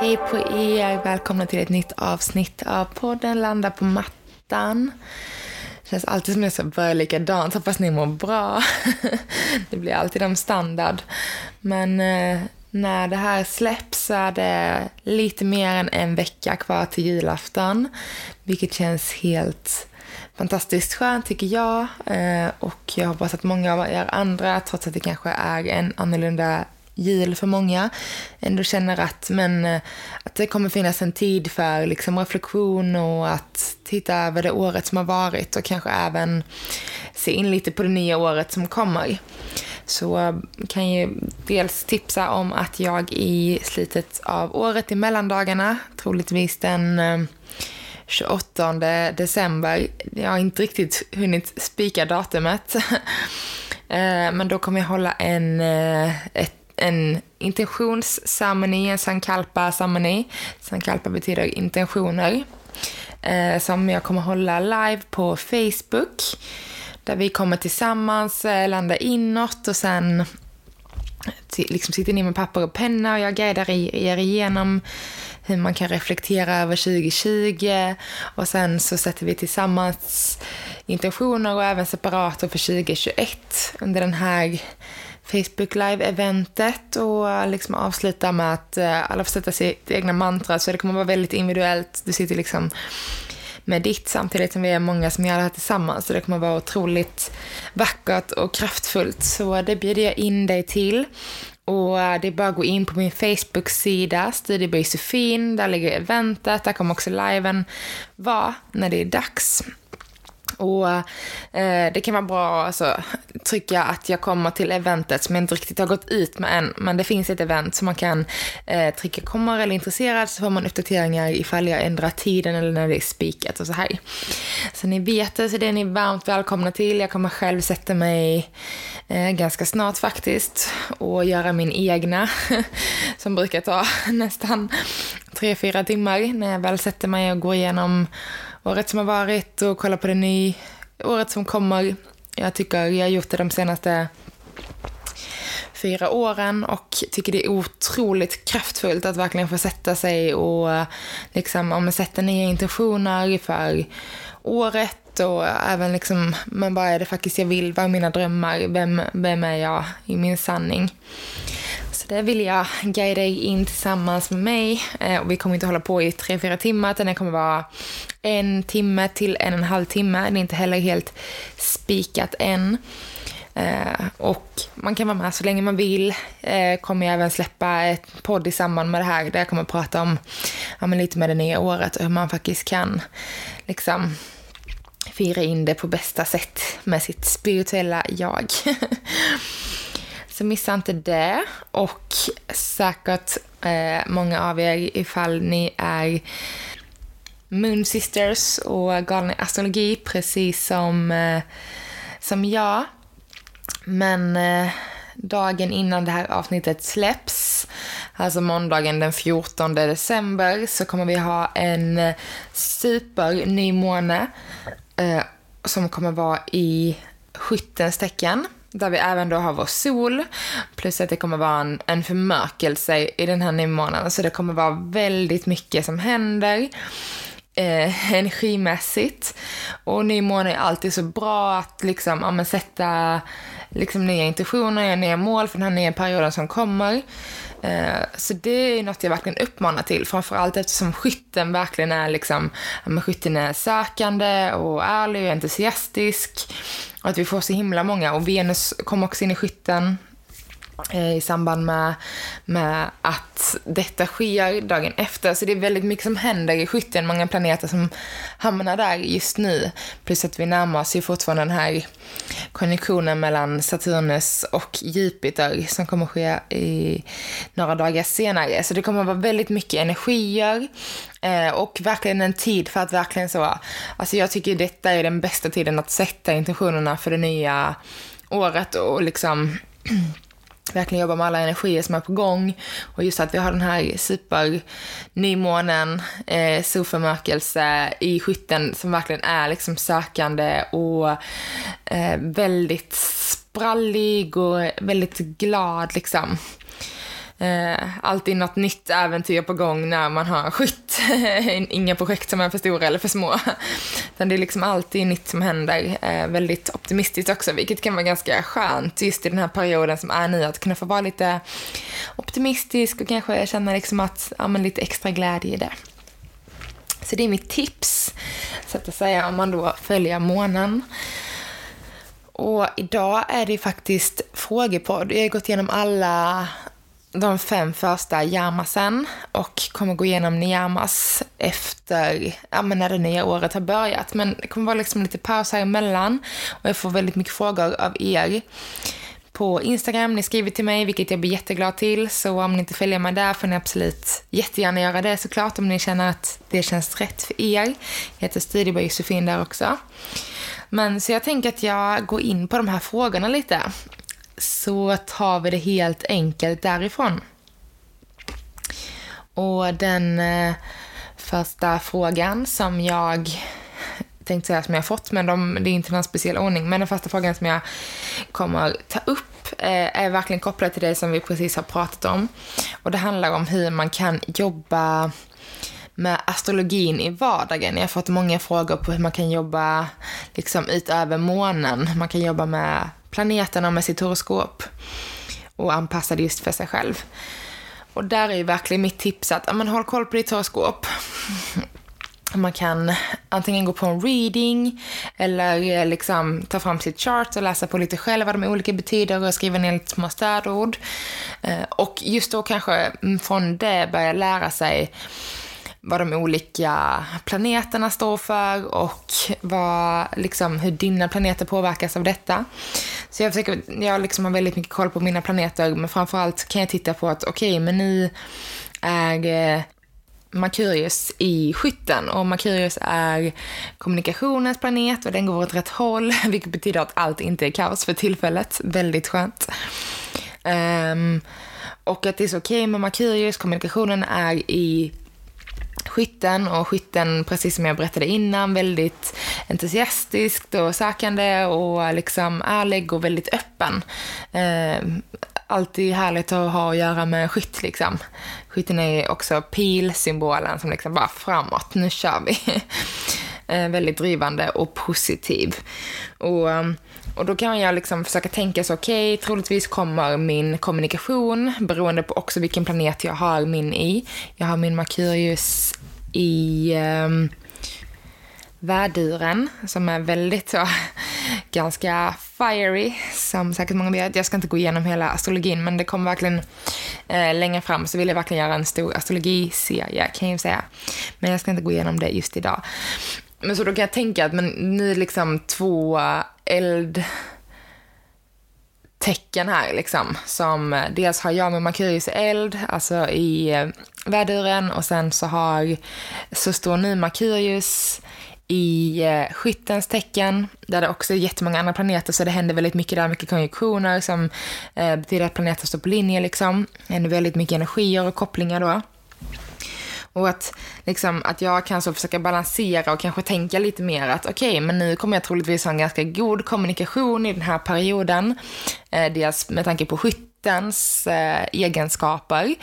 Hej på er! Välkomna till ett nytt avsnitt av podden Landa på mattan. Det känns alltid som jag ska börja likadant. Hoppas ni mår bra. det blir alltid om standard. Men eh, när det här släpps så är det lite mer än en vecka kvar till julafton. Vilket känns helt fantastiskt skönt tycker jag. Eh, och jag hoppas att många av er andra, trots att det kanske är en annorlunda jul för många, ändå känner att, men, eh, att det kommer finnas en tid för liksom, reflektion och att titta över det året som har varit och kanske även se in lite på det nya året som kommer. Så eh, kan jag dels tipsa om att jag i slutet av året i mellandagarna, troligtvis den eh, 28 december, jag har inte riktigt hunnit spika datumet, men då kommer jag hålla en, ett en intentionsceremoni, en sankalpa-ceremoni. Sankalpa betyder intentioner. Eh, som jag kommer hålla live på Facebook. Där vi kommer tillsammans eh, landa inåt och sen liksom sitter ni med papper och penna och jag guidar er igenom hur man kan reflektera över 2020 och sen så sätter vi tillsammans intentioner och även separator för 2021 under den här Facebook Live-eventet och eh, liksom avsluta med att eh, alla får sätta sitt egna mantra, så det kommer vara väldigt individuellt. Du sitter liksom med ditt samtidigt som vi är många som gör det här tillsammans. Så det kommer vara otroligt vackert och kraftfullt. Så det bjuder jag in dig till. Och eh, det är bara att gå in på min Facebook-sida, Studieby Josefin. Där ligger eventet, där kommer också liven vara när det är dags. Och eh, det kan vara bra att alltså, trycka att jag kommer till eventet som jag inte riktigt har gått ut med än. Men det finns ett event som man kan eh, trycka kommer eller intresserad så får man uppdateringar ifall jag ändrar tiden eller när det är spikat och så här. Så ni vet det, så det är ni varmt välkomna till. Jag kommer själv sätta mig eh, ganska snart faktiskt och göra min egna som brukar ta nästan tre fyra timmar när jag väl sätter mig och går igenom året som har varit och kolla på det nya året som kommer. Jag tycker jag har gjort det de senaste fyra åren och tycker det är otroligt kraftfullt att verkligen få sätta sig och liksom, om sätta nya intentioner för året och även liksom, men vad är det faktiskt jag vill, vad är mina drömmar, vem, vem är jag i min sanning. Det vill jag guida dig in tillsammans med mig. Eh, och vi kommer inte hålla på i tre, fyra timmar, utan det kommer vara en timme till en och en halv timme. Det är inte heller helt spikat än. Eh, och man kan vara med så länge man vill. Eh, kommer jag även släppa ett podd i samband med det här där jag kommer prata om ja, men lite med det nya året och hur man faktiskt kan liksom fira in det på bästa sätt med sitt spirituella jag. Så missa inte det. Och säkert eh, många av er, ifall ni är Moon Sisters och galna astrologi, precis som, eh, som jag. Men eh, dagen innan det här avsnittet släpps, alltså måndagen den 14 december, så kommer vi ha en eh, super eh, som kommer vara i skyttens tecken. Där vi även då har vår sol, plus att det kommer vara en, en förmörkelse i den här nymånaden. Så det kommer vara väldigt mycket som händer eh, energimässigt. Och nymåne är alltid så bra att liksom, ja, sätta liksom, nya intentioner, nya mål för den här nya perioden som kommer. Eh, så det är något jag verkligen uppmanar till, framförallt eftersom skytten verkligen är liksom, skytten är sökande och ärlig och entusiastisk. Och att vi får så himla många, och Venus kom också in i skytten. Eh, i samband med, med att detta sker dagen efter. Så det är väldigt mycket som händer i skytten, många planeter som hamnar där just nu. Plus att vi närmar oss ju fortfarande den här konjunktionen mellan Saturnus och Jupiter som kommer ske i några dagar senare. Så det kommer att vara väldigt mycket energier eh, och verkligen en tid för att verkligen så, alltså jag tycker detta är den bästa tiden att sätta intentionerna för det nya året och liksom verkligen jobba med alla energier som är på gång. Och just att vi har den här supernymånen, eh, solförmörkelse i skytten som verkligen är liksom sökande och eh, väldigt sprallig och väldigt glad liksom. Eh, alltid något nytt äventyr på gång när man har skytt. Inga projekt som är för stora eller för små. Utan det är liksom alltid nytt som händer. Eh, väldigt optimistiskt också, vilket kan vara ganska skönt just i den här perioden som är nu. Att kunna få vara lite optimistisk och kanske känna liksom att, ja men lite extra glädje i det. Så det är mitt tips, så att säga, om man då följer månen. Och idag är det faktiskt frågepodd. Jag har gått igenom alla de fem första yamasen och kommer gå igenom niyamas efter, ja men när det nya året har börjat. Men det kommer vara liksom lite paus här emellan och jag får väldigt mycket frågor av er på Instagram. Ni skriver till mig, vilket jag blir jätteglad till. Så om ni inte följer mig där får ni absolut jättegärna göra det såklart om ni känner att det känns rätt för er. Jag heter Studieberg Josefin där också. Men så jag tänker att jag går in på de här frågorna lite så tar vi det helt enkelt därifrån. Och den eh, första frågan som jag tänkte säga som jag fått, men de, det är inte någon speciell ordning. Men den första frågan som jag kommer ta upp eh, är verkligen kopplad till det som vi precis har pratat om. Och det handlar om hur man kan jobba med astrologin i vardagen. Jag har fått många frågor på hur man kan jobba liksom utöver månen. Man kan jobba med planeterna med sitt horoskop och anpassa det just för sig själv. Och där är ju verkligen mitt tips att men, håll koll på ditt horoskop. Man kan antingen gå på en reading eller eh, liksom ta fram sitt chart och läsa på lite själv vad de olika betyder och skriva ner lite små stödord. Eh, och just då kanske från det börja lära sig vad de olika planeterna står för och vad, liksom, hur dina planeter påverkas av detta. Så jag, försöker, jag liksom har väldigt mycket koll på mina planeter, men framförallt kan jag titta på att okej, okay, men nu är Merkurius i skytten och Merkurius är kommunikationens planet och den går åt rätt håll, vilket betyder att allt inte är kaos för tillfället. Väldigt skönt. Um, och att det är så okej okay med Merkurius, kommunikationen är i skytten och skytten, precis som jag berättade innan, väldigt entusiastiskt och sökande och liksom ärlig och väldigt öppen. Eh, alltid härligt att ha att göra med skytt liksom. Skytten är också pilsymbolen som liksom bara framåt, nu kör vi. eh, väldigt drivande och positiv. Och ehm, och då kan jag liksom försöka tänka så, okej, okay, troligtvis kommer min kommunikation, beroende på också vilken planet jag har min i. Jag har min Merkurius i ehm, um, värduren, som är väldigt så, ganska fiery, som säkert många vet. Jag ska inte gå igenom hela astrologin, men det kommer verkligen eh, längre fram så vill jag verkligen göra en stor astrologiserie, kan jag ju säga. Men jag ska inte gå igenom det just idag. Men så då kan jag tänka att men ni är liksom två eldtecken här liksom. Som eh, dels har jag med Merkurius eld, alltså i eh, väduren och sen så har, så står nu Merkurius i eh, skyttens tecken, där det också är jättemånga andra planeter, så det händer väldigt mycket där, mycket konjunktioner som eh, betyder att planeter står på linje liksom. Det händer väldigt mycket energier och kopplingar då. Och att, liksom, att jag kan så försöka balansera och kanske tänka lite mer att okej, okay, men nu kommer jag troligtvis ha en ganska god kommunikation i den här perioden. Eh, dels med tanke på skytte skyttens eh, egenskaper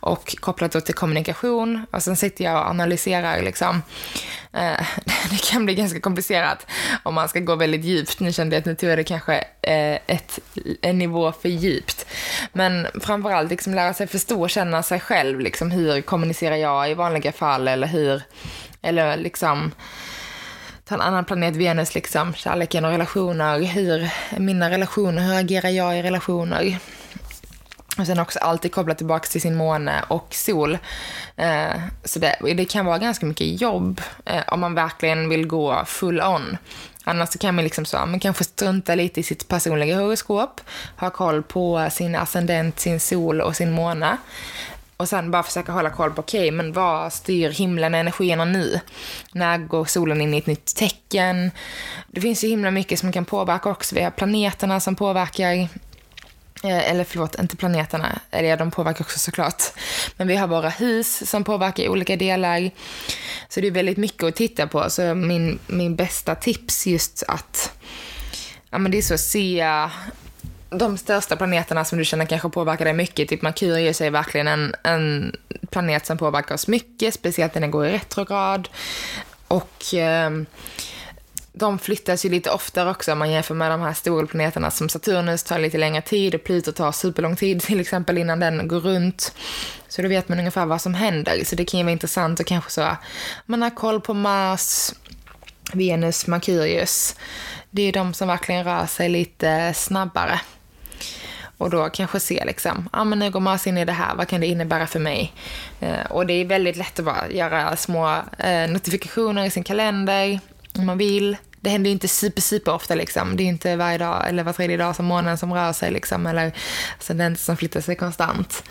och kopplat då till kommunikation. Och sen sitter jag och analyserar liksom. Eh, det kan bli ganska komplicerat om man ska gå väldigt djupt. Nu kände jag att nu tog jag det kanske eh, ett, en nivå för djupt. Men framförallt liksom lära sig förstå och känna sig själv. Liksom, hur kommunicerar jag i vanliga fall eller hur, eller liksom ta en annan planet, Venus, liksom, kärleken och relationer. Hur mina relationer, hur agerar jag i relationer? Och sen också alltid koppla tillbaka till sin måne och sol. Eh, så det, det, kan vara ganska mycket jobb eh, om man verkligen vill gå full on. Annars kan man liksom så, man kanske strunta lite i sitt personliga horoskop, ha koll på sin ascendent, sin sol och sin måne. Och sen bara försöka hålla koll på, okej, okay, men vad styr himlen och energierna nu? När går solen in i ett nytt tecken? Det finns ju himla mycket som kan påverka också. Vi har planeterna som påverkar Eh, eller förlåt, inte planeterna, eller de påverkar också såklart. Men vi har våra hus som påverkar i olika delar. Så det är väldigt mycket att titta på. Så min, min bästa tips just att, ja men det är så att se de största planeterna som du känner kanske påverkar dig mycket, typ Merkurius är verkligen en, en planet som påverkar oss mycket, speciellt när den går i retrograd. Och eh, de flyttas ju lite oftare också om man jämför med de här stora planeterna som Saturnus tar lite längre tid och Pluto tar superlång tid till exempel innan den går runt. Så då vet man ungefär vad som händer. Så det kan ju vara intressant och kanske så, man har koll på Mars, Venus, Merkurius. Det är de som verkligen rör sig lite snabbare. Och då kanske se liksom, ja ah, men nu går Mars in i det här, vad kan det innebära för mig? Eh, och det är väldigt lätt att bara göra små eh, notifikationer i sin kalender om man vill. Det händer ju inte super, super ofta liksom. Det är inte varje dag eller var tredje dag som månen som rör sig liksom, eller ascendenten som flyttar sig konstant.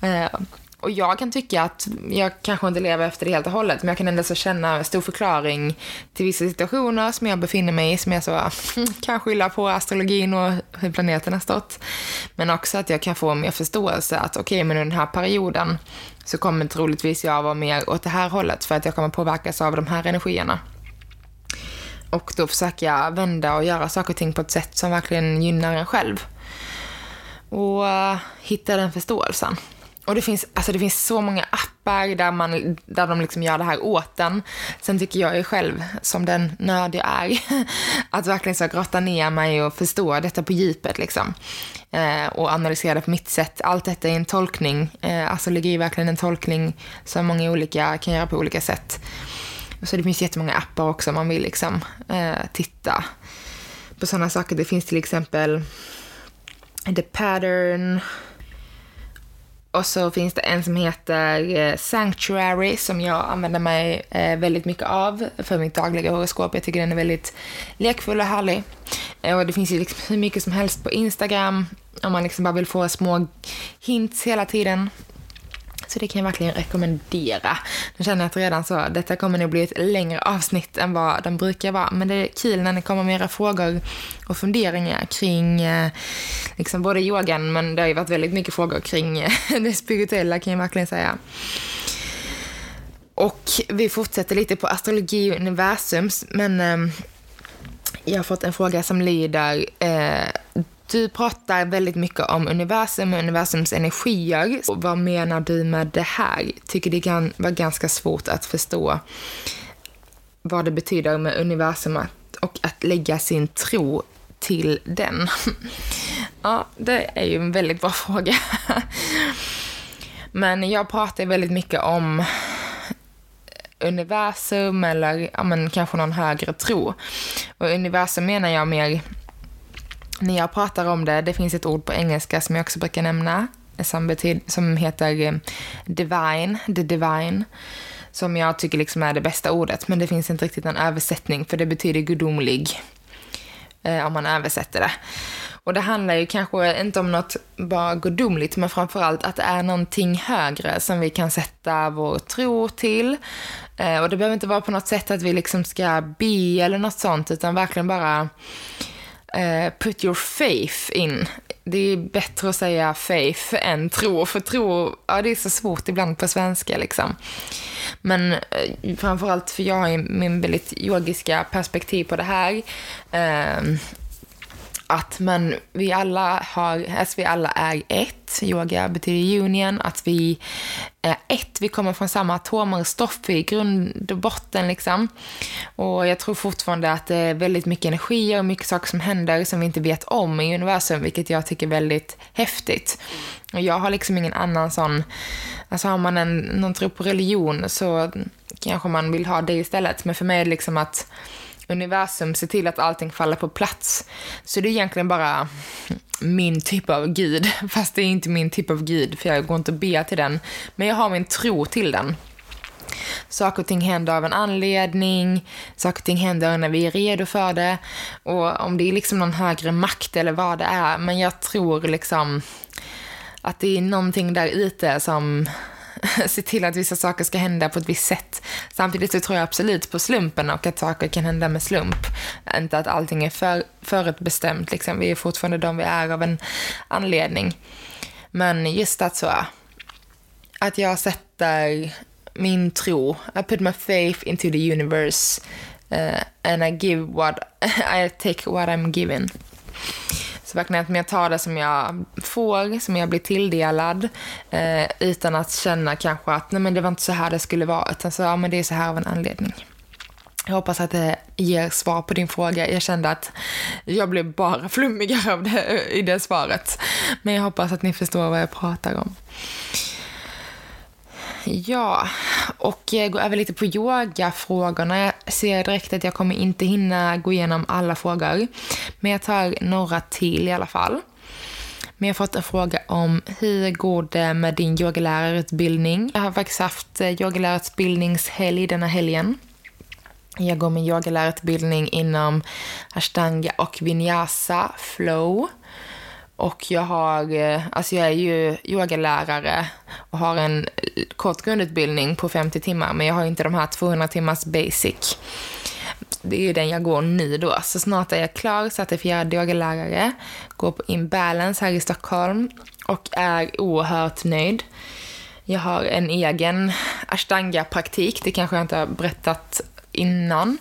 Eh, och jag kan tycka att jag kanske inte lever efter det helt och hållet, men jag kan ändå så känna stor förklaring till vissa situationer som jag befinner mig i, som jag så kan skylla på astrologin och hur planeten har stått. Men också att jag kan få mer förståelse att okej, okay, men under den här perioden så kommer troligtvis jag vara mer åt det här hållet för att jag kommer påverkas av de här energierna. Och då försöker jag vända och göra saker och ting på ett sätt som verkligen gynnar en själv. Och uh, hitta den förståelsen. Och det finns, alltså det finns så många appar där, man, där de liksom gör det här åt en. Sen tycker jag ju själv, som den nörd jag är, att verkligen så grotta ner mig och förstå detta på djupet liksom. Eh, och analysera det på mitt sätt. Allt detta är en tolkning. Eh, alltså, astrologi är verkligen en tolkning som många olika kan göra på olika sätt. Så det finns jättemånga appar också om man vill liksom eh, titta på sådana saker. Det finns till exempel The Pattern, och så finns det en som heter eh, Sanctuary som jag använder mig eh, väldigt mycket av för mitt dagliga horoskop. Jag tycker den är väldigt lekfull och härlig. Eh, och det finns ju liksom hur mycket som helst på Instagram om man liksom bara vill få små hints hela tiden. Så det kan jag verkligen rekommendera. Nu känner jag att redan så, detta kommer nog bli ett längre avsnitt än vad de brukar vara. Men det är kul när ni kommer med era frågor och funderingar kring eh, liksom både yogan, men det har ju varit väldigt mycket frågor kring eh, det spirituella kan jag verkligen säga. Och vi fortsätter lite på astrologi och universums, men eh, jag har fått en fråga som lyder eh, du pratar väldigt mycket om universum och universums energier. Och vad menar du med det här? Tycker det kan vara ganska svårt att förstå vad det betyder med universum och att lägga sin tro till den. Ja, det är ju en väldigt bra fråga. Men jag pratar väldigt mycket om universum eller ja, men kanske någon högre tro. Och universum menar jag mer när jag pratar om det, det finns ett ord på engelska som jag också brukar nämna, som, betyd, som heter eh, divine, the divine, som jag tycker liksom är det bästa ordet, men det finns inte riktigt en översättning, för det betyder gudomlig, eh, om man översätter det. Och det handlar ju kanske inte om något bara gudomligt, men framförallt att det är någonting högre som vi kan sätta vår tro till. Eh, och det behöver inte vara på något sätt att vi liksom ska be eller något sånt, utan verkligen bara Eh, put your faith in. Det är bättre att säga faith än tro, för tro, ja det är så svårt ibland på svenska liksom. Men eh, framförallt för jag har min väldigt yogiska perspektiv på det här. Eh, att man, vi alla har, alltså vi alla är ett. Yoga betyder union, att vi är ett. Vi kommer från samma atomer, och stoff i grund och botten liksom. Och jag tror fortfarande att det är väldigt mycket energi och mycket saker som händer som vi inte vet om i universum, vilket jag tycker är väldigt häftigt. Och jag har liksom ingen annan sån, alltså har man en, någon tro på religion så kanske man vill ha det istället. Men för mig är det liksom att universum ser till att allting faller på plats. Så det är egentligen bara min typ av gud, fast det är inte min typ av gud, för jag går inte och ber till den. Men jag har min tro till den. Saker och ting händer av en anledning, saker och ting händer när vi är redo för det. Och om det är liksom någon högre makt eller vad det är, men jag tror liksom att det är någonting där ute som se till att vissa saker ska hända på ett visst sätt. Samtidigt så tror jag absolut på slumpen och att saker kan hända med slump. Inte att allting är för, förutbestämt, liksom. vi är fortfarande de vi är av en anledning. Men just att så, att jag sätter min tro, I put my faith into the universe uh, and I give what, I take what I'm given. Så verkligen att jag tar det som jag får, som jag blir tilldelad, eh, utan att känna kanske att nej men det var inte så här det skulle vara, utan så, ja men det är så här av en anledning. Jag hoppas att det ger svar på din fråga. Jag kände att jag blev bara flummigare av det, i det svaret. Men jag hoppas att ni förstår vad jag pratar om. Ja, och eh, gå över lite på yogafrågorna. Jag ser direkt att jag kommer inte hinna gå igenom alla frågor. Men jag tar några till i alla fall. Men jag har fått en fråga om hur går det med din yogalärarutbildning? Jag har faktiskt haft eh, yogalärarutbildningshelg denna helgen. Jag går min yogalärarutbildning inom ashtanga och vinyasa flow. Och jag har, eh, alltså jag är ju yogalärare och har en kort grundutbildning på 50 timmar, men jag har inte de här 200 timmars basic. Det är ju den jag går nu då. Så snart är jag klar, certifierad yogalärare, går på Inbalance här i Stockholm och är oerhört nöjd. Jag har en egen ashtanga-praktik, det kanske jag inte har berättat innan.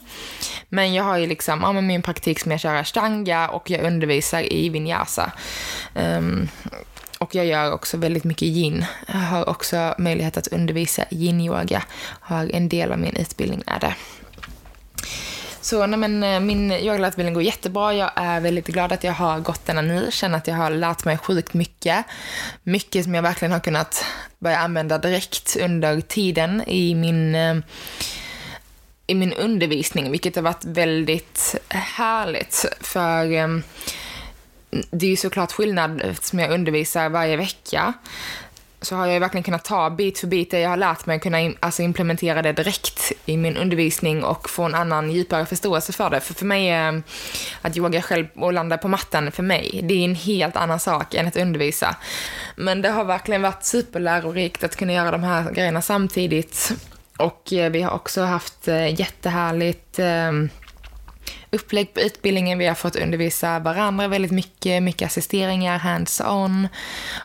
Men jag har ju liksom, ja, min praktik som jag kör ashtanga och jag undervisar i vinyasa. Um, och jag gör också väldigt mycket yin. Jag har också möjlighet att undervisa yin-yoga. Har en del av min utbildning är det. Så nej, men, eh, min yogalärarutbildning går jättebra. Jag är väldigt glad att jag har gått denna nu. Känner att jag har lärt mig sjukt mycket. Mycket som jag verkligen har kunnat börja använda direkt under tiden i min eh, i min undervisning, vilket har varit väldigt härligt. För ehm, det är ju såklart skillnad eftersom jag undervisar varje vecka. Så har jag verkligen kunnat ta bit för bit det jag har lärt mig, kunna alltså implementera det direkt i min undervisning och få en annan djupare förståelse för det. För för mig är ehm, att yoga själv och landa på mattan, för mig, det är en helt annan sak än att undervisa. Men det har verkligen varit superlärorikt att kunna göra de här grejerna samtidigt och eh, vi har också haft eh, jättehärligt ehm, upplägg på utbildningen. Vi har fått undervisa varandra väldigt mycket, mycket assisteringar, hands-on.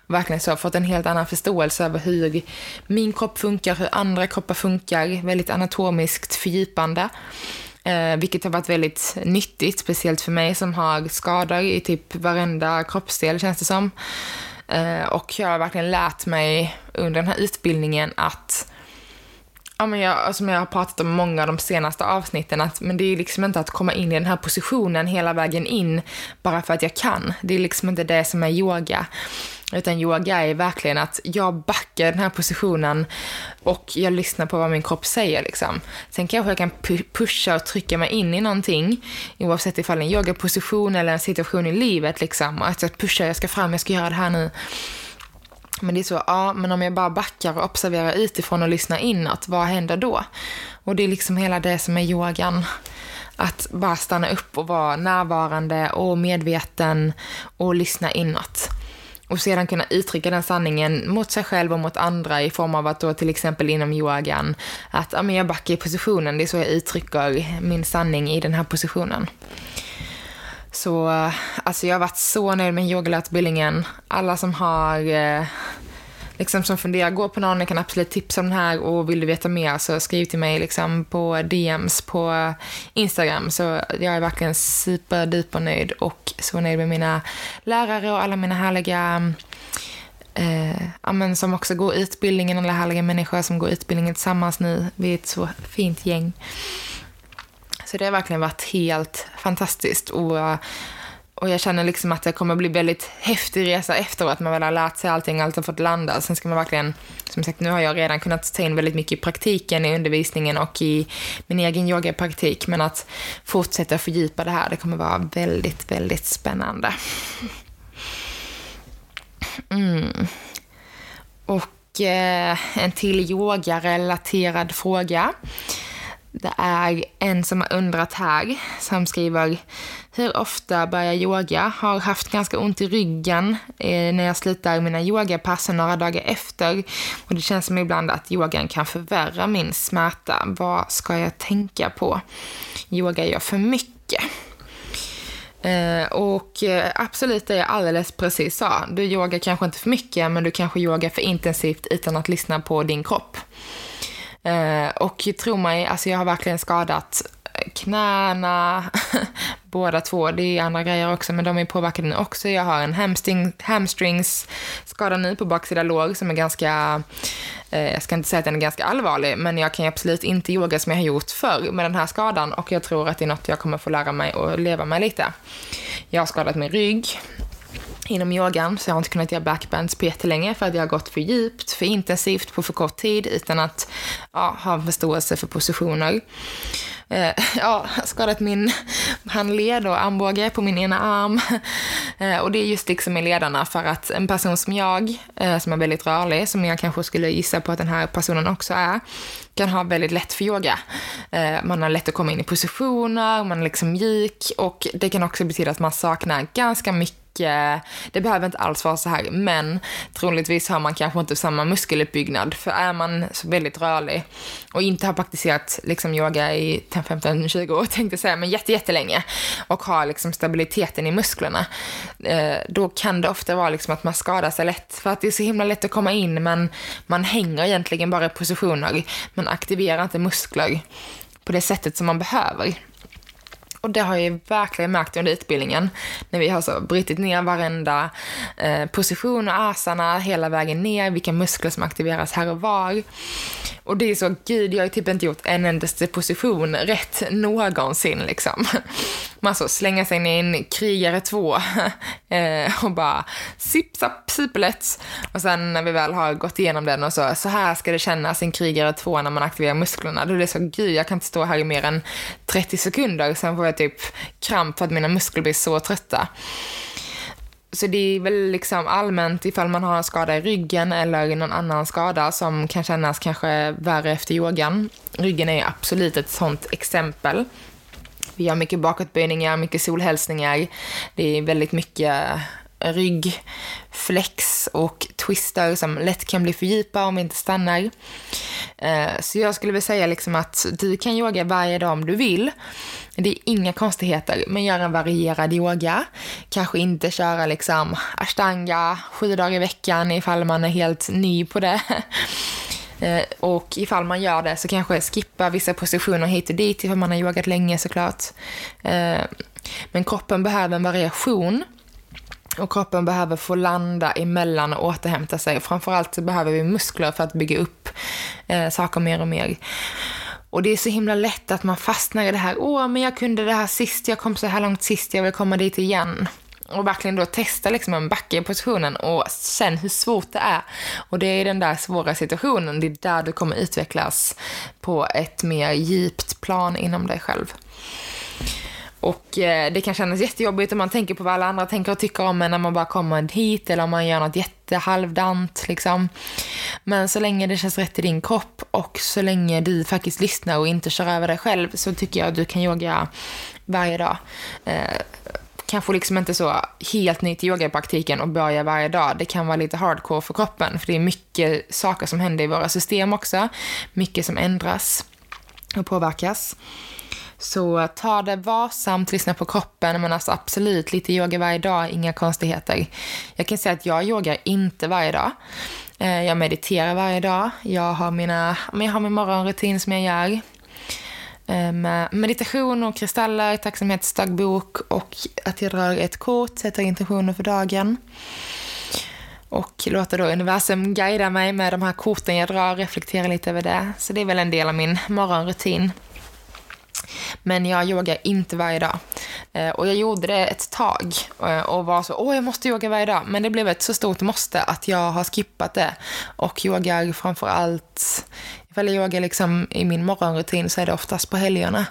Verkligen så, fått en helt annan förståelse över hur min kropp funkar, hur andra kroppar funkar. Väldigt anatomiskt fördjupande. Eh, vilket har varit väldigt nyttigt, speciellt för mig som har skador i typ varenda kroppsdel känns det som. Eh, och jag har verkligen lärt mig under den här utbildningen att Ja, men jag, alltså, som jag har pratat om många av de senaste avsnitten, att men det är liksom inte att komma in i den här positionen hela vägen in bara för att jag kan. Det är liksom inte det som är yoga. Utan yoga är verkligen att jag backar den här positionen och jag lyssnar på vad min kropp säger. Liksom. Sen kanske jag kan pusha och trycka mig in i någonting, oavsett ifall det är en yogaposition eller en situation i livet. Liksom. Alltså, att jag pushar, jag ska fram, jag ska göra det här nu. Men det är så, ja, men om jag bara backar och observerar utifrån och lyssnar inåt, vad händer då? Och det är liksom hela det som är yogan. Att bara stanna upp och vara närvarande och medveten och lyssna inåt. Och sedan kunna uttrycka den sanningen mot sig själv och mot andra i form av att då till exempel inom yogan, att ja, men jag backar i positionen, det är så jag uttrycker min sanning i den här positionen. Så alltså jag har varit så nöjd med yogalärarutbildningen. Alla som har eh, liksom som funderar, gå på någon, jag kan absolut tipsa om den här och vill du veta mer så skriv till mig liksom på DMs på Instagram. Så jag är verkligen superduper nöjd och så nöjd med mina lärare och alla mina härliga eh, amen, som också går utbildningen, alla härliga människor som går utbildningen tillsammans nu. Vi är ett så fint gäng. Så det har verkligen varit helt fantastiskt. Och och jag känner liksom att det kommer bli väldigt häftig resa efteråt. Man väl har lärt sig allting, allt har fått landa. Sen ska man verkligen, som sagt, nu har jag redan kunnat ta in väldigt mycket i praktiken, i undervisningen och i min egen yogapraktik. Men att fortsätta fördjupa det här, det kommer vara väldigt, väldigt spännande. Mm. Och eh, en till yogarelaterad fråga. Det är en som har undrat här, som skriver hur ofta börjar yoga? Har haft ganska ont i ryggen eh, när jag slutar mina yogapass några dagar efter. Och det känns som ibland att yogan kan förvärra min smärta. Vad ska jag tänka på? Yoga gör för mycket. Eh, och eh, absolut, det jag alldeles precis sa. Du yogar kanske inte för mycket, men du kanske yogar för intensivt utan att lyssna på din kropp. Eh, och tro mig, alltså jag har verkligen skadat knäna, båda två. Det är andra grejer också, men de är påverkade nu också. Jag har en hamstring, skada nu på baksida lår som är ganska, eh, jag ska inte säga att den är ganska allvarlig, men jag kan absolut inte yoga som jag har gjort förr med den här skadan och jag tror att det är något jag kommer få lära mig att leva med lite. Jag har skadat min rygg, inom yogan, så jag har inte kunnat göra backbends på jättelänge för att jag har gått för djupt, för intensivt på för kort tid utan att ja, ha förståelse för positioner. Eh, ja, skadat min handled och armbåge på min ena arm. Eh, och det är just liksom i ledarna för att en person som jag, eh, som är väldigt rörlig, som jag kanske skulle gissa på att den här personen också är, kan ha väldigt lätt för yoga. Eh, man har lätt att komma in i positioner, man är liksom mjuk och det kan också betyda att man saknar ganska mycket Eh, det behöver inte alls vara så här, men troligtvis har man kanske inte samma muskeluppbyggnad. För är man så väldigt rörlig och inte har praktiserat liksom yoga i 15-20 år, tänkte jag säga, men jättelänge och har liksom stabiliteten i musklerna, eh, då kan det ofta vara liksom att man skadar sig lätt. För att det är så himla lätt att komma in, men man hänger egentligen bara i positioner. Man aktiverar inte muskler på det sättet som man behöver. Och det har jag verkligen märkt under utbildningen, när vi har så brutit ner varenda eh, position och asana hela vägen ner, vilka muskler som aktiveras här och var. Och det är så, gud, jag har typ inte gjort en endaste position rätt någonsin liksom. Man så slänga sig in i en krigare två eh, och bara sipp, sapp, superlätt. Och sen när vi väl har gått igenom den och så, så här ska det kännas en krigare två när man aktiverar musklerna. Då är det så, gud, jag kan inte stå här i mer än 30 sekunder, sen får jag typ kramp för att mina muskler blir så trötta. Så det är väl liksom allmänt ifall man har en skada i ryggen eller någon annan skada som kan kännas kanske värre efter yogan. Ryggen är absolut ett sånt exempel. Vi har mycket bakåtböjningar, mycket solhälsningar. Det är väldigt mycket ryggflex och twister som lätt kan bli för djupa om vi inte stannar. Eh, så jag skulle vilja säga liksom att du kan yoga varje dag om du vill. Det är inga konstigheter, men gör en varierad yoga. Kanske inte köra liksom ashtanga sju dagar i veckan ifall man är helt ny på det. Eh, och ifall man gör det så kanske skippa vissa positioner hit och dit ifall man har yogat länge såklart. Eh, men kroppen behöver en variation och kroppen behöver få landa emellan och återhämta sig. Framförallt så behöver vi muskler för att bygga upp eh, saker mer och mer. Och det är så himla lätt att man fastnar i det här, åh, men jag kunde det här sist, jag kom så här långt sist, jag vill komma dit igen. Och verkligen då testa liksom en backe i positionen och känn hur svårt det är. Och det är den där svåra situationen, det är där du kommer utvecklas på ett mer djupt plan inom dig själv. Och eh, det kan kännas jättejobbigt om man tänker på vad alla andra tänker och tycker om en när man bara kommer hit eller om man gör något jättehalvdant liksom. Men så länge det känns rätt i din kropp och så länge du faktiskt lyssnar och inte kör över dig själv så tycker jag att du kan yoga varje dag. Eh, kanske liksom inte så helt yoga i yogapraktiken och börja varje dag. Det kan vara lite hardcore för kroppen för det är mycket saker som händer i våra system också. Mycket som ändras och påverkas. Så ta det varsamt, lyssna på kroppen, men alltså absolut lite yoga varje dag, inga konstigheter. Jag kan säga att jag yogar inte varje dag. Eh, jag mediterar varje dag. Jag har, mina, jag har min morgonrutin som jag gör. Eh, med meditation och kristaller, tacksamhetsdagbok och att jag drar ett kort, sätter intentioner för dagen. Och låter då universum guida mig med de här korten jag drar, reflektera lite över det. Så det är väl en del av min morgonrutin. Men jag yogar inte varje dag. Eh, och jag gjorde det ett tag eh, och var så, åh jag måste yoga varje dag. Men det blev ett så stort måste att jag har skippat det. Och yogar framför allt, ifall jag yogar liksom i min morgonrutin så är det oftast på helgerna.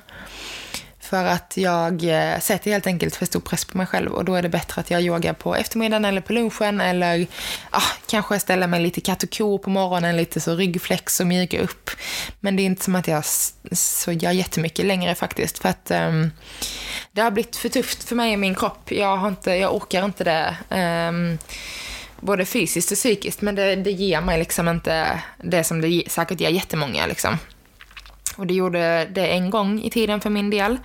För att jag eh, sätter helt enkelt för stor press på mig själv och då är det bättre att jag yogar på eftermiddagen eller på lunchen eller ah, kanske ställer mig lite katt och ko på morgonen, lite så ryggflex och mjuka upp. Men det är inte som att jag så gör jättemycket längre faktiskt för att um, det har blivit för tufft för mig och min kropp. Jag, har inte, jag orkar inte det. Um, både fysiskt och psykiskt, men det, det ger mig liksom inte det som det säkert ger jättemånga. Liksom. Och det gjorde det en gång i tiden för min del.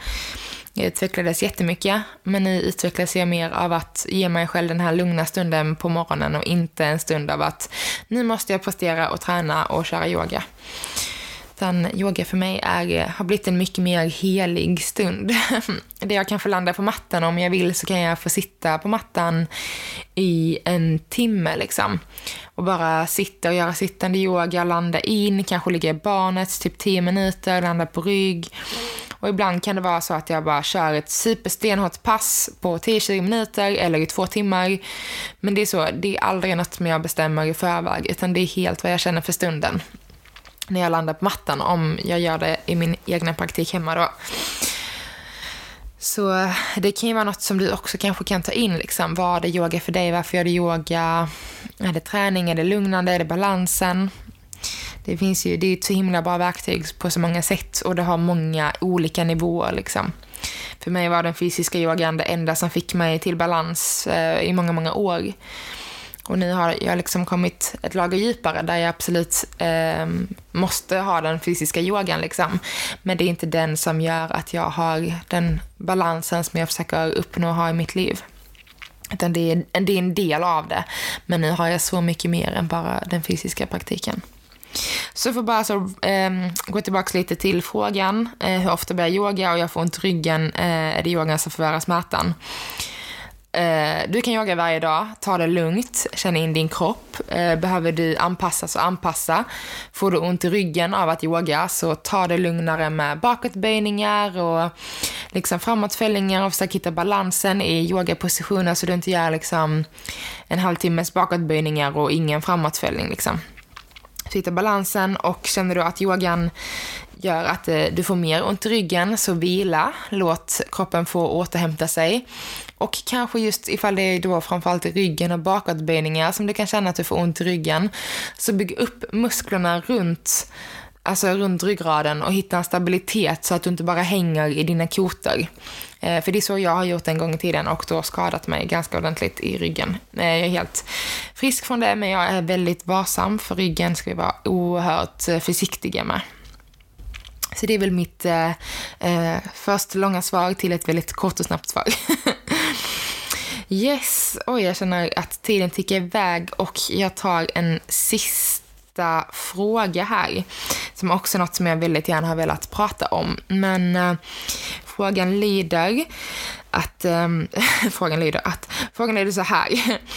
Jag utvecklades jättemycket, men nu utvecklas jag mer av att ge mig själv den här lugna stunden på morgonen och inte en stund av att nu måste jag prestera och träna och köra yoga. Utan yoga för mig är, har blivit en mycket mer helig stund. Där jag kan få landa på mattan om jag vill så kan jag få sitta på mattan i en timme liksom. Och bara sitta och göra sittande yoga, landa in, kanske ligga i barnet typ 10 minuter, landa på rygg. Och ibland kan det vara så att jag bara kör ett superstenhårt pass på 10-20 minuter eller i två timmar. Men det är så, det är aldrig något som jag bestämmer i förväg, utan det är helt vad jag känner för stunden när jag landar på mattan om jag gör det i min egna praktik hemma då. Så det kan ju vara något som du också kanske kan ta in. Liksom. Vad är yoga för dig? Varför gör du yoga? Är det träning? Är det lugnande? Är det balansen? Det finns ju, det är ett så himla bra verktyg på så många sätt och det har många olika nivåer. Liksom. För mig var den fysiska yogan det enda som fick mig till balans eh, i många, många år. Och nu har jag liksom kommit ett lager djupare där jag absolut eh, måste ha den fysiska yogan. Liksom. Men det är inte den som gör att jag har den balansen som jag försöker uppnå och ha i mitt liv. Utan det är, det är en del av det. Men nu har jag så mycket mer än bara den fysiska praktiken. Så får bara så eh, gå tillbaka lite till frågan. Eh, hur ofta börjar jag yoga och jag får ont i ryggen. Eh, är det yogan som förvärrar smärtan? Eh, du kan yoga varje dag, ta det lugnt, känna in din kropp. Eh, behöver du anpassa så anpassa. Får du ont i ryggen av att yoga så ta det lugnare med bakåtböjningar och liksom framåtfällningar och försök hitta balansen i yogapositioner så du inte gör liksom en halvtimmes bakåtböjningar och ingen framåtfällning liksom. Så hitta balansen och känner du att yogan gör att eh, du får mer ont i ryggen, så vila. Låt kroppen få återhämta sig. Och kanske just ifall det är då framförallt i ryggen och bakåtböjningar som du kan känna att du får ont i ryggen, så bygg upp musklerna runt alltså runt ryggraden och hitta en stabilitet så att du inte bara hänger i dina kotor. Eh, för det är så jag har gjort en gång i tiden och då skadat mig ganska ordentligt i ryggen. Eh, jag är helt frisk från det, men jag är väldigt varsam för ryggen ska vi vara oerhört eh, försiktiga med. Så det är väl mitt eh, eh först långa svar till ett väldigt kort och snabbt svar. yes, oj jag känner att tiden tickar iväg och jag tar en sista fråga här. Som också är något som jag väldigt gärna har velat prata om. Men äh, frågan lyder att, äh, frågan lyder att, frågan lyder så här.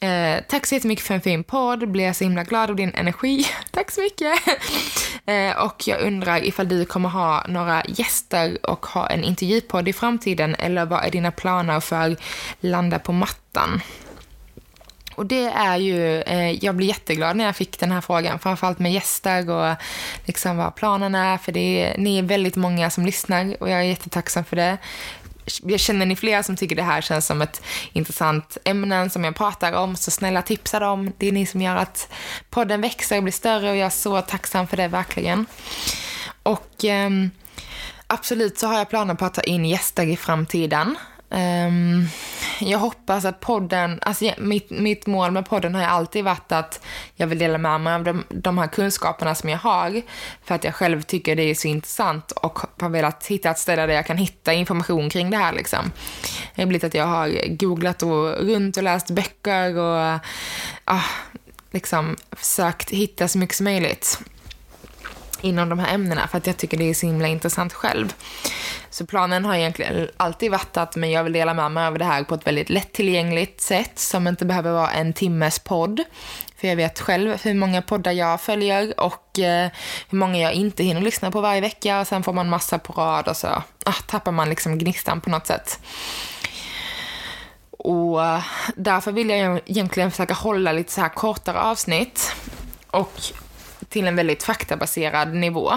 Eh, tack så jättemycket för en fin podd. Blir så himla glad av din energi. tack så mycket. Eh, och jag undrar ifall du kommer ha några gäster och ha en intervjupodd i framtiden eller vad är dina planer för Landa på mattan? Och det är ju, eh, jag blev jätteglad när jag fick den här frågan, framförallt med gäster och liksom vad planen är, för det är, ni är väldigt många som lyssnar och jag är jättetacksam för det känner ni flera som tycker det här känns som ett intressant ämne som jag pratar om, så snälla tipsa dem. Det är ni som gör att podden växer och blir större och jag är så tacksam för det verkligen. Och eh, absolut så har jag planer på att ta in gäster i framtiden. Um, jag hoppas att podden, alltså mitt, mitt mål med podden har alltid varit att jag vill dela med mig av de, de här kunskaperna som jag har för att jag själv tycker det är så intressant och har velat hitta ett ställe där jag kan hitta information kring det här liksom. Det har blivit att jag har googlat och runt och läst böcker och ah, liksom försökt hitta så mycket som möjligt inom de här ämnena för att jag tycker det är så himla intressant själv. Så planen har egentligen alltid varit att men jag vill dela med mig av det här på ett väldigt lättillgängligt sätt som inte behöver vara en timmes podd. För jag vet själv hur många poddar jag följer och eh, hur många jag inte hinner lyssna på varje vecka och sen får man massa på rad och så ah, tappar man liksom gnistan på något sätt. Och eh, därför vill jag egentligen försöka hålla lite så här kortare avsnitt och till en väldigt faktabaserad nivå.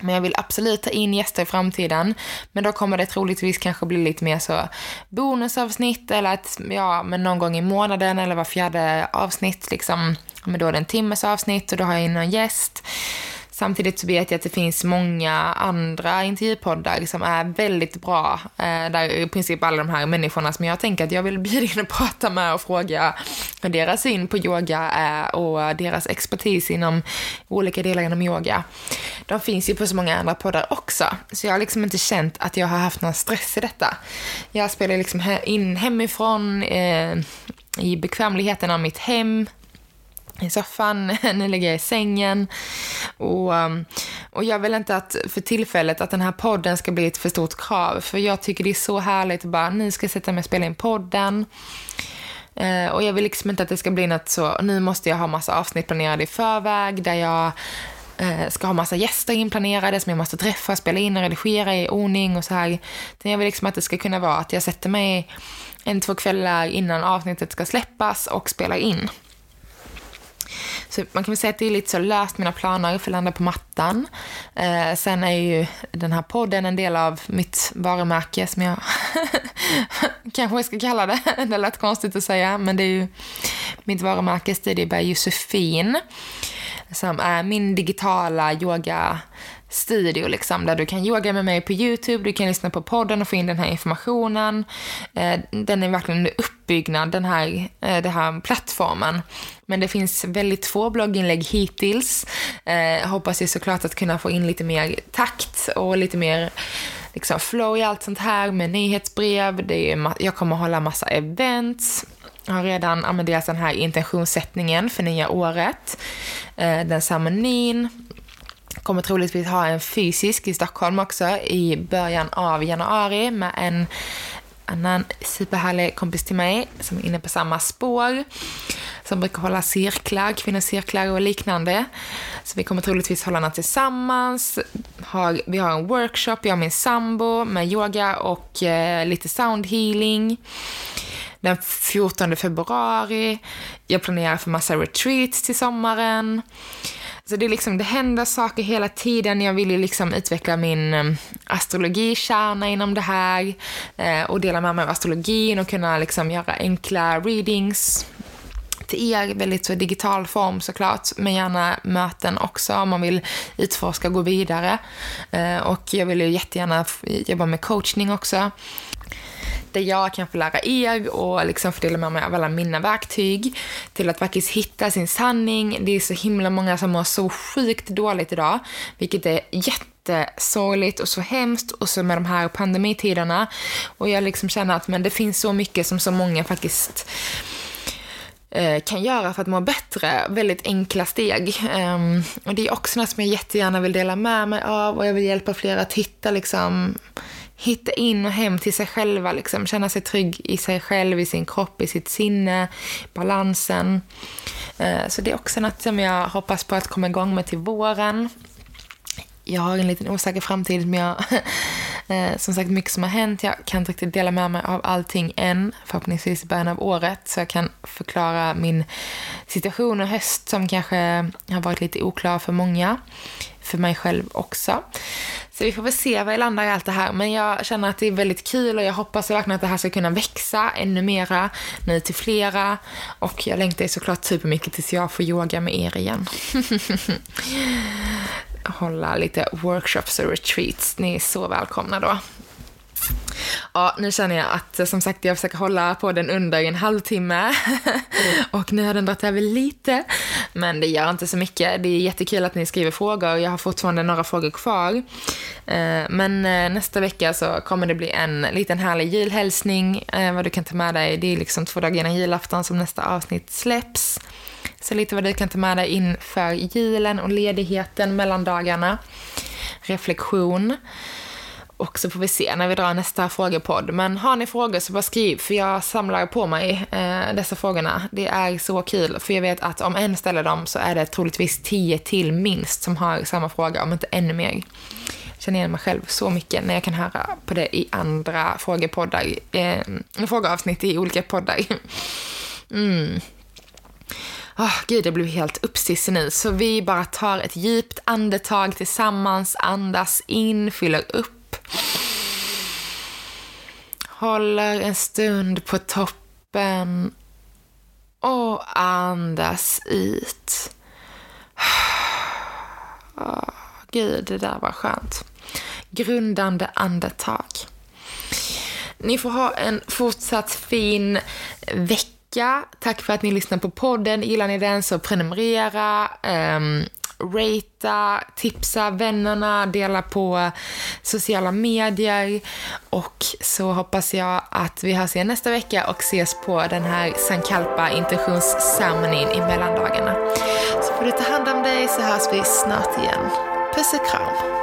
Men jag vill absolut ta in gäster i framtiden. Men då kommer det troligtvis kanske bli lite mer så bonusavsnitt eller att, ja, men någon gång i månaden eller var fjärde avsnitt liksom. Men då är det en timmes avsnitt och då har jag in någon gäst. Samtidigt så vet jag att det finns många andra intervjupoddar som är väldigt bra. Eh, där i princip alla de här människorna som jag tänker att jag vill bjuda in och prata med och fråga hur deras syn på yoga är och deras expertis inom olika delar inom yoga. De finns ju på så många andra poddar också. Så jag har liksom inte känt att jag har haft någon stress i detta. Jag spelar liksom in hemifrån, eh, i bekvämligheten av mitt hem, i soffan, nu ligger jag i sängen. Och, um, och jag vill inte att för tillfället att den här podden ska bli ett för stort krav. För jag tycker det är så härligt att bara, nu ska jag sätta mig och spela in podden. Eh, och jag vill liksom inte att det ska bli något så, nu måste jag ha massa avsnitt planerade i förväg där jag eh, ska ha massa gäster inplanerade som jag måste träffa, spela in och redigera i ordning och så här. utan Jag vill liksom att det ska kunna vara att jag sätter mig en, två kvällar innan avsnittet ska släppas och spelar in. Så man kan väl säga att det är lite så löst mina planer för att landa på mattan. Eh, sen är ju den här podden en del av mitt varumärke som jag kanske ska kalla det. Det lät konstigt att säga, men det är ju mitt varumärke Studio by Josefin som är min digitala yoga studio liksom, där du kan yoga med mig på YouTube, du kan lyssna på podden och få in den här informationen. Eh, den är verkligen under uppbyggnad, den här, eh, den här plattformen. Men det finns väldigt få blogginlägg hittills. Eh, hoppas ju såklart att kunna få in lite mer takt och lite mer liksom flow i allt sånt här med nyhetsbrev. Det är, jag kommer hålla massa events. Jag har redan använt alltså den här intentionssättningen för nya året. Eh, den ceremonin kommer troligtvis ha en fysisk i Stockholm också i början av januari med en annan superhärlig kompis till mig som är inne på samma spår. Som brukar hålla cirklar, kvinnocirklar och liknande. Så vi kommer troligtvis hålla något tillsammans. Har, vi har en workshop, jag och min sambo med yoga och eh, lite soundhealing. Den 14 februari. Jag planerar för massa retreats till sommaren. Så det, är liksom, det händer saker hela tiden. Jag vill ju liksom utveckla min eh, astrologikärna inom det här eh, och dela med mig av astrologin och kunna liksom göra enkla readings till er, väldigt så digital form såklart, men gärna möten också om man vill utforska och gå vidare. Eh, och jag vill ju jättegärna jobba med coachning också där jag kan få lära er och liksom få dela med mig av alla mina verktyg till att faktiskt hitta sin sanning. Det är så himla många som mår så sjukt dåligt idag, vilket är jättesorgligt och så hemskt och så med de här pandemitiderna. Och jag liksom känner att men det finns så mycket som så många faktiskt eh, kan göra för att må bättre. Väldigt enkla steg. Um, och det är också något som jag jättegärna vill dela med mig av och jag vill hjälpa fler att hitta liksom hitta in och hem till sig själva, liksom. känna sig trygg i sig själv, i sin kropp, i sitt sinne, balansen. Eh, så det är också något som jag hoppas på att komma igång med till våren. Jag har en liten osäker framtid, men jag, eh, som sagt mycket som har hänt. Jag kan inte riktigt dela med mig av allting än, förhoppningsvis i början av året, så jag kan förklara min situation och höst som kanske har varit lite oklar för många, för mig själv också. Så vi får väl se var jag landar i allt det här. Men jag känner att det är väldigt kul och jag hoppas verkligen att det här ska kunna växa ännu mera, nu till flera. Och jag längtar såklart supermycket tills jag får yoga med er igen. Hålla lite workshops och retreats. Ni är så välkomna då. Ja, nu känner jag att som sagt jag försöker hålla på den under en halvtimme och nu har den dragit över lite. Men det gör inte så mycket. Det är jättekul att ni skriver frågor. Jag har fortfarande några frågor kvar. Eh, men eh, nästa vecka så kommer det bli en liten härlig julhälsning eh, vad du kan ta med dig. Det är liksom två dagar innan julafton som nästa avsnitt släpps. Så lite vad du kan ta med dig inför julen och ledigheten mellan dagarna. Reflektion. Och så får vi se när vi drar nästa frågepodd. Men har ni frågor så bara skriv, för jag samlar på mig eh, dessa frågorna. Det är så kul, för jag vet att om en ställer dem så är det troligtvis tio till minst som har samma fråga, om inte ännu mer. Jag känner igen mig själv så mycket när jag kan höra på det i andra frågepoddar, eh, frågeavsnitt i olika poddar. Mm. Oh, gud, jag blev helt uppstissig nu. Så vi bara tar ett djupt andetag tillsammans, andas in, fyller upp. Håller en stund på toppen och andas ut. Oh, gud, det där var skönt. Grundande andetag. Ni får ha en fortsatt fin vecka. Tack för att ni lyssnar på podden. Gillar ni den så prenumerera, um, ratea, tipsa vännerna, dela på sociala medier. Och så hoppas jag att vi hörs igen nästa vecka och ses på den här Sankalpa intentionsceremonin i mellandagarna. Så får du ta hand om dig så hörs vi snart igen. Puss och kram.